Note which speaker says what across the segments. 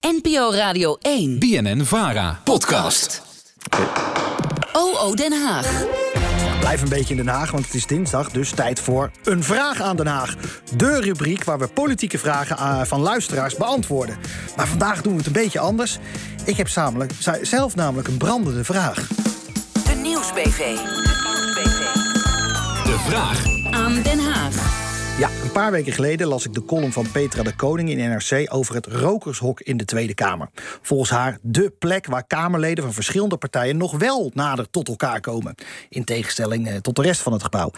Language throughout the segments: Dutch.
Speaker 1: NPO Radio 1.
Speaker 2: BNN Vara.
Speaker 3: Podcast.
Speaker 1: OO Den Haag.
Speaker 4: Blijf een beetje in Den Haag, want het is dinsdag, dus tijd voor een vraag aan Den Haag. De rubriek waar we politieke vragen eh, van luisteraars beantwoorden. Maar vandaag doen we het een beetje anders. Ik heb zamelijk, zelf namelijk een brandende vraag.
Speaker 1: De Nieuwsbv.
Speaker 2: De vraag
Speaker 1: Aan Den Haag.
Speaker 4: Een paar weken geleden las ik de column van Petra de Koning in NRC over het rokershok in de Tweede Kamer. Volgens haar de plek waar Kamerleden van verschillende partijen nog wel nader tot elkaar komen. In tegenstelling eh, tot de rest van het gebouw.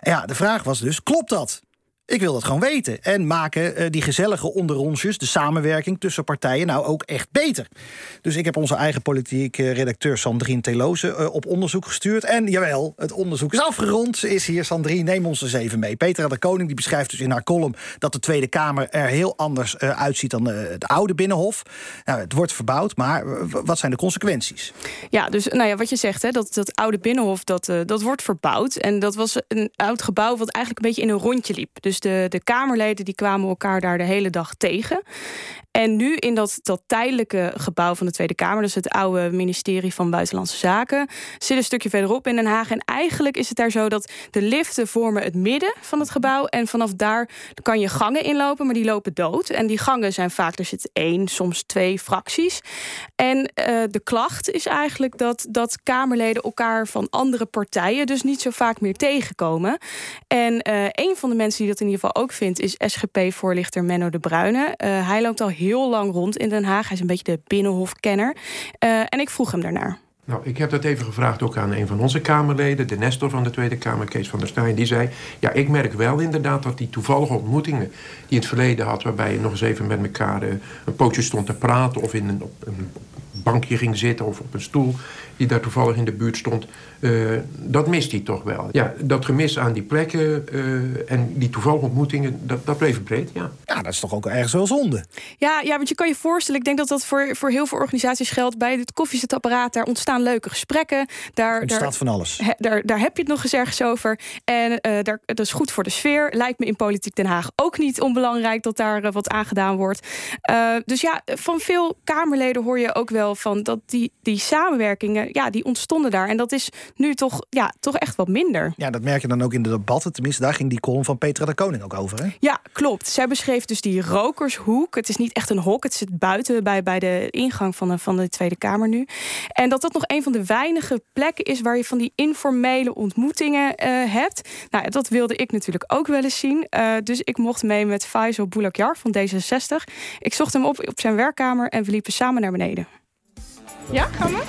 Speaker 4: Ja, de vraag was dus: klopt dat? Ik wil dat gewoon weten. En maken uh, die gezellige onderrondjes, de samenwerking tussen partijen, nou ook echt beter. Dus ik heb onze eigen politieke redacteur Sandrine Teloze uh, op onderzoek gestuurd. En jawel, het onderzoek is afgerond. Ze is hier, Sandrine, neem ons eens even mee. Petra de Koning die beschrijft dus in haar column dat de Tweede Kamer er heel anders uh, uitziet dan het oude Binnenhof. Nou, het wordt verbouwd, maar wat zijn de consequenties?
Speaker 5: Ja, dus nou ja, wat je zegt, hè, dat, dat oude Binnenhof dat, dat wordt verbouwd. En dat was een oud gebouw wat eigenlijk een beetje in een rondje liep. Dus dus de, de Kamerleden die kwamen elkaar daar de hele dag tegen. En nu in dat, dat tijdelijke gebouw van de Tweede Kamer, dus het oude ministerie van Buitenlandse Zaken, zit een stukje verderop in Den Haag. En eigenlijk is het daar zo dat de liften vormen het midden van het gebouw. En vanaf daar kan je gangen inlopen, maar die lopen dood. En die gangen zijn vaak, er zit één, soms twee fracties. En uh, de klacht is eigenlijk dat, dat Kamerleden elkaar van andere partijen dus niet zo vaak meer tegenkomen. En uh, een van de mensen die dat in ieder geval ook vindt, is SGP-voorlichter Menno de Bruyne. Uh, hij loopt al heel lang rond in Den Haag. Hij is een beetje de binnenhofkenner. Uh, en ik vroeg hem daarnaar.
Speaker 6: Nou, ik heb dat even gevraagd ook aan een van onze Kamerleden, de Nestor van de Tweede Kamer, Kees van der Staaij. Die zei: Ja, ik merk wel inderdaad dat die toevallige ontmoetingen die in het verleden had, waarbij je nog eens even met elkaar uh, een pootje stond te praten of in op een bankje ging zitten of op een stoel die daar toevallig in de buurt stond, uh, dat mist hij toch wel. Ja, dat gemis aan die plekken uh, en die toevallige ontmoetingen, dat, dat bleef breed, ja.
Speaker 4: Ja, dat is toch ook ergens wel zonde?
Speaker 5: Ja, ja, want je kan je voorstellen, ik denk dat dat voor, voor heel veel organisaties geldt. Bij het koffiezetapparaat, daar ontstaan leuke gesprekken. Daar
Speaker 4: ontstaat
Speaker 5: daar,
Speaker 4: van alles.
Speaker 5: He, daar, daar heb je het nog eens ergens over. En uh, daar, dat is goed voor de sfeer. Lijkt me in Politiek Den Haag ook niet onbelangrijk dat daar wat aangedaan wordt. dus ja, van veel Kamerleden hoor je ook wel van dat die, die samenwerkingen ja, die ontstonden daar. En dat is nu toch, ja, toch echt wat minder.
Speaker 4: Ja, dat merk je dan ook in de debatten. Tenminste, daar ging die column van Petra de Koning ook over. Hè?
Speaker 5: Ja, klopt. Zij beschreef dus die rokershoek. Het is niet echt een hok. Het zit buiten bij, bij de ingang van de, van de Tweede Kamer nu. En dat dat nog een van de weinige plekken is waar je van die informele ontmoetingen uh, hebt. Nou, dat wilde ik natuurlijk ook wel eens zien. Uh, dus ik mocht mee met Faisal Boulakjar van D66. Ik zocht hem op op zijn werkkamer en we liepen samen naar beneden. Ja, gaan we?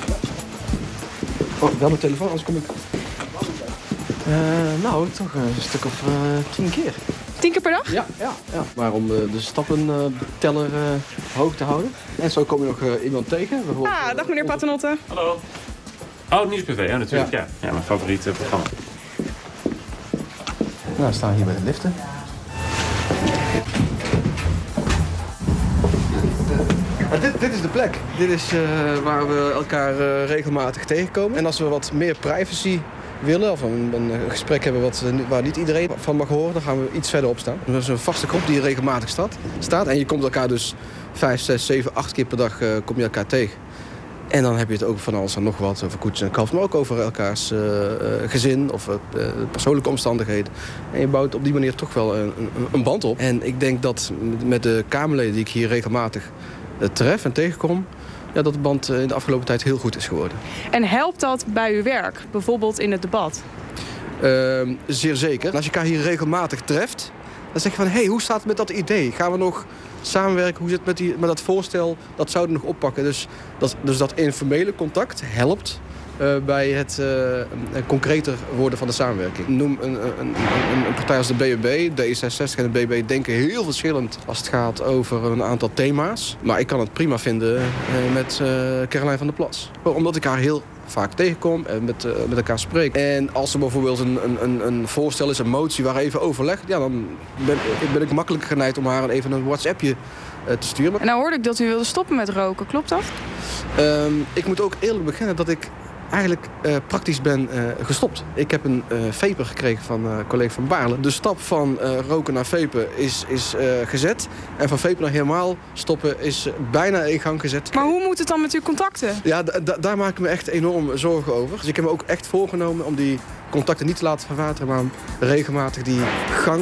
Speaker 7: Oh, wel mijn telefoon, anders kom ik. Uh, nou, toch een stuk of uh, tien keer.
Speaker 5: Tien keer per dag?
Speaker 7: Ja, ja, ja. maar om uh, de stappenteller hoog te houden. En zo kom je nog iemand tegen.
Speaker 5: Ah, dag meneer Paternotte.
Speaker 8: Hallo. Oh, Nieuwsbv, ja natuurlijk. Ja. ja. Ja, mijn favoriete programma.
Speaker 7: Nou, we staan hier bij de liften. Dit, dit, is de plek. Dit is uh, waar we elkaar uh, regelmatig tegenkomen. En als we wat meer privacy willen, of een, een gesprek hebben wat, waar niet iedereen van mag horen, dan gaan we iets verderop staan. Dat is een vaste groep die regelmatig staat. staat. En je komt elkaar dus vijf, zes, zeven, acht keer per dag uh, kom je elkaar tegen. En dan heb je het ook van alles en nog wat over koetjes en kalf, maar ook over elkaars uh, gezin of uh, persoonlijke omstandigheden. En je bouwt op die manier toch wel een, een, een band op. En ik denk dat met de Kamerleden die ik hier regelmatig tref en tegenkom... Ja, dat de band in de afgelopen tijd heel goed is geworden.
Speaker 5: En helpt dat bij uw werk, bijvoorbeeld in het debat?
Speaker 7: Uh, zeer zeker. Als je elkaar hier regelmatig treft, dan zeg je van... hé, hey, hoe staat het met dat idee? Gaan we nog samenwerken? Hoe zit het met, die, met dat voorstel? Dat zouden we nog oppakken. Dus dat, dus dat informele contact helpt uh, bij het uh, concreter worden van de samenwerking. Noem een, een, een, een, partij als de BBB, D66 en de BBB denken heel verschillend als het gaat over een aantal thema's. Maar ik kan het prima vinden uh, met Caroline van der Plas. Omdat ik haar heel vaak tegenkom en met, met elkaar spreek. En als er bijvoorbeeld een, een, een voorstel is, een motie waar even overleg... Ja, dan ben, ben ik makkelijk geneigd om haar even een WhatsAppje uh, te sturen.
Speaker 5: En nou hoorde ik dat u wilde stoppen met roken, klopt dat?
Speaker 7: Uh, ik moet ook eerlijk beginnen dat ik eigenlijk uh, praktisch ben uh, gestopt. Ik heb een uh, vaper gekregen van uh, collega van Baarle. De stap van roken naar vapen is, is gezet. En van vapen naar helemaal stoppen is bijna in gang gezet.
Speaker 5: Maar hoe moet het dan met uw contacten?
Speaker 7: Ja, daar maak ik me echt enorm zorgen over. Dus ik heb me ook echt voorgenomen om die contacten niet te laten verwateren... maar regelmatig die gang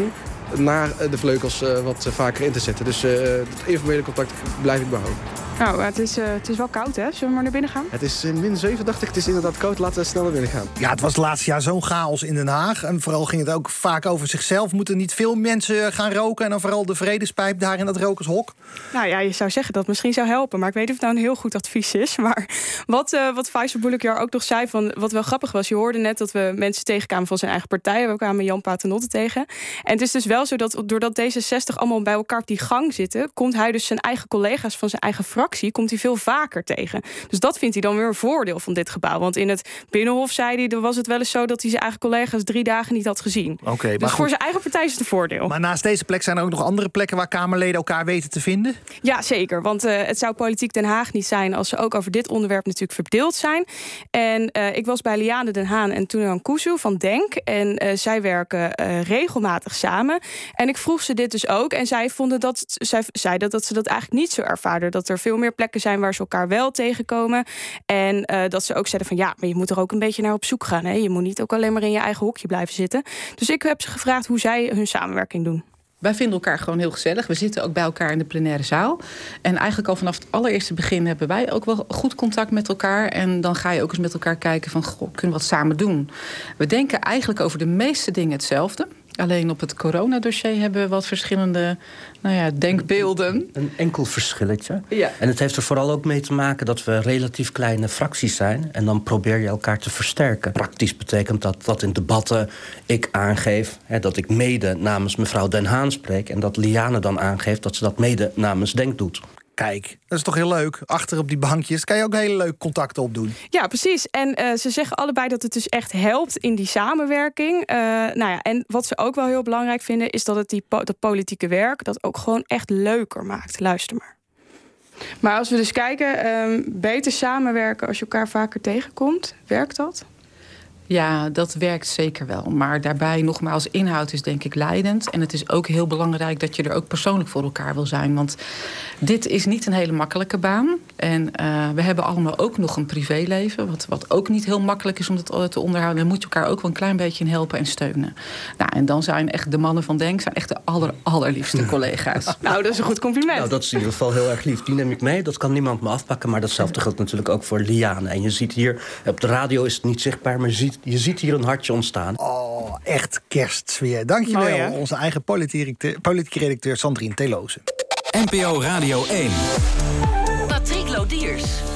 Speaker 7: naar de vleugels wat vaker in te zetten. Dus het informele contact blijf ik behouden.
Speaker 5: Nou, het is, uh, het is wel koud, hè? Zullen we maar naar binnen gaan?
Speaker 7: Het is in min 7, dacht ik. Het is inderdaad koud. Laten we snel naar binnen gaan.
Speaker 4: Ja, het was het laatste jaar zo'n chaos in Den Haag. En vooral ging het ook vaak over zichzelf. Moeten niet veel mensen gaan roken? En dan vooral de vredespijp daar in dat rokershok?
Speaker 5: Nou ja, je zou zeggen dat het misschien zou helpen. Maar ik weet niet of het nou een heel goed advies is. Maar wat, uh, wat Faisal ook nog zei, van, wat wel grappig was... je hoorde net dat we mensen tegenkwamen van zijn eigen partij. We kwamen Jan Paternotte tegen. En het is dus wel zo dat doordat D66 allemaal bij elkaar op die gang zitten... komt hij dus zijn eigen collega's van zijn eigen fractie... komt hij veel vaker tegen. Dus dat vindt hij dan weer een voordeel van dit gebouw. Want in het Binnenhof zei hij, was het wel eens zo dat hij zijn eigen collega's drie dagen niet had gezien.
Speaker 4: Oké, okay,
Speaker 5: dus voor zijn eigen partij is het een voordeel.
Speaker 4: Maar naast deze plek zijn er ook nog andere plekken waar Kamerleden elkaar weten te vinden?
Speaker 5: Ja, zeker. Want uh, het zou politiek Den Haag niet zijn als ze ook over dit onderwerp natuurlijk verdeeld zijn. En uh, ik was bij Liane Den Haan en Tunan Kuzu van Denk. En uh, zij werken regelmatig samen. En ik vroeg ze dit dus ook. En zij vonden dat, zij zeiden dat ze dat eigenlijk niet zo ervaren. Dat er veel meer plekken zijn waar ze elkaar wel tegenkomen. En uh, dat ze ook zeiden van ja, maar je moet er ook een beetje naar op zoek gaan. Hè? Je moet niet ook alleen maar in je eigen hokje blijven zitten. Dus ik heb ze gevraagd hoe zij hun samenwerking doen.
Speaker 2: Wij vinden elkaar gewoon heel gezellig. We zitten ook bij elkaar in de plenaire zaal. En eigenlijk al vanaf het allereerste begin hebben wij ook wel goed contact met elkaar. En dan ga je ook eens met elkaar kijken van, goh, kunnen we wat samen doen? We denken eigenlijk over de meeste dingen hetzelfde. Alleen op het coronadossier hebben we wat verschillende nou ja, denkbeelden.
Speaker 3: Een enkel verschilletje.
Speaker 2: Ja.
Speaker 3: En het heeft er vooral ook mee te maken dat we relatief kleine fracties zijn. En dan probeer je elkaar te versterken. Praktisch betekent dat dat in debatten ik aangeef hè, dat ik mede namens mevrouw Den Haan spreek. En dat Liane dan aangeeft dat ze dat mede namens Denk doet.
Speaker 4: Kijk, dat is toch heel leuk. Achter op die bankjes kan je ook hele leuke contacten opdoen.
Speaker 5: Ja, precies. En uh, ze zeggen allebei dat het dus echt helpt in die samenwerking. Uh, nou ja, en wat ze ook wel heel belangrijk vinden... is dat het die po dat politieke werk dat ook gewoon echt leuker maakt. Luister maar. Maar als we dus kijken, um, beter samenwerken als je elkaar vaker tegenkomt. Werkt dat?
Speaker 2: Ja, dat werkt zeker wel. Maar daarbij nogmaals, inhoud is denk ik leidend. En het is ook heel belangrijk dat je er ook persoonlijk voor elkaar wil zijn. Want dit is niet een hele makkelijke baan. En uh, we hebben allemaal ook nog een privéleven. Wat, wat ook niet heel makkelijk is om dat te onderhouden. Daar moet je elkaar ook wel een klein beetje in helpen en steunen. Nou, en dan zijn echt de mannen van Denk zijn echt de aller, allerliefste collega's.
Speaker 5: nou, dat is een goed compliment.
Speaker 3: Nou, dat is in ieder geval heel erg lief. Die neem ik mee. Dat kan niemand me afpakken. Maar datzelfde geldt natuurlijk ook voor Liane. En je ziet hier, op de radio is het niet zichtbaar, maar je ziet je ziet hier een hartje ontstaan.
Speaker 4: Oh, echt kerstsfeer. Dankjewel, wel, onze eigen politieke redacteur Sandrine Teloze.
Speaker 1: NPO Radio 1. Patrick Lodiers.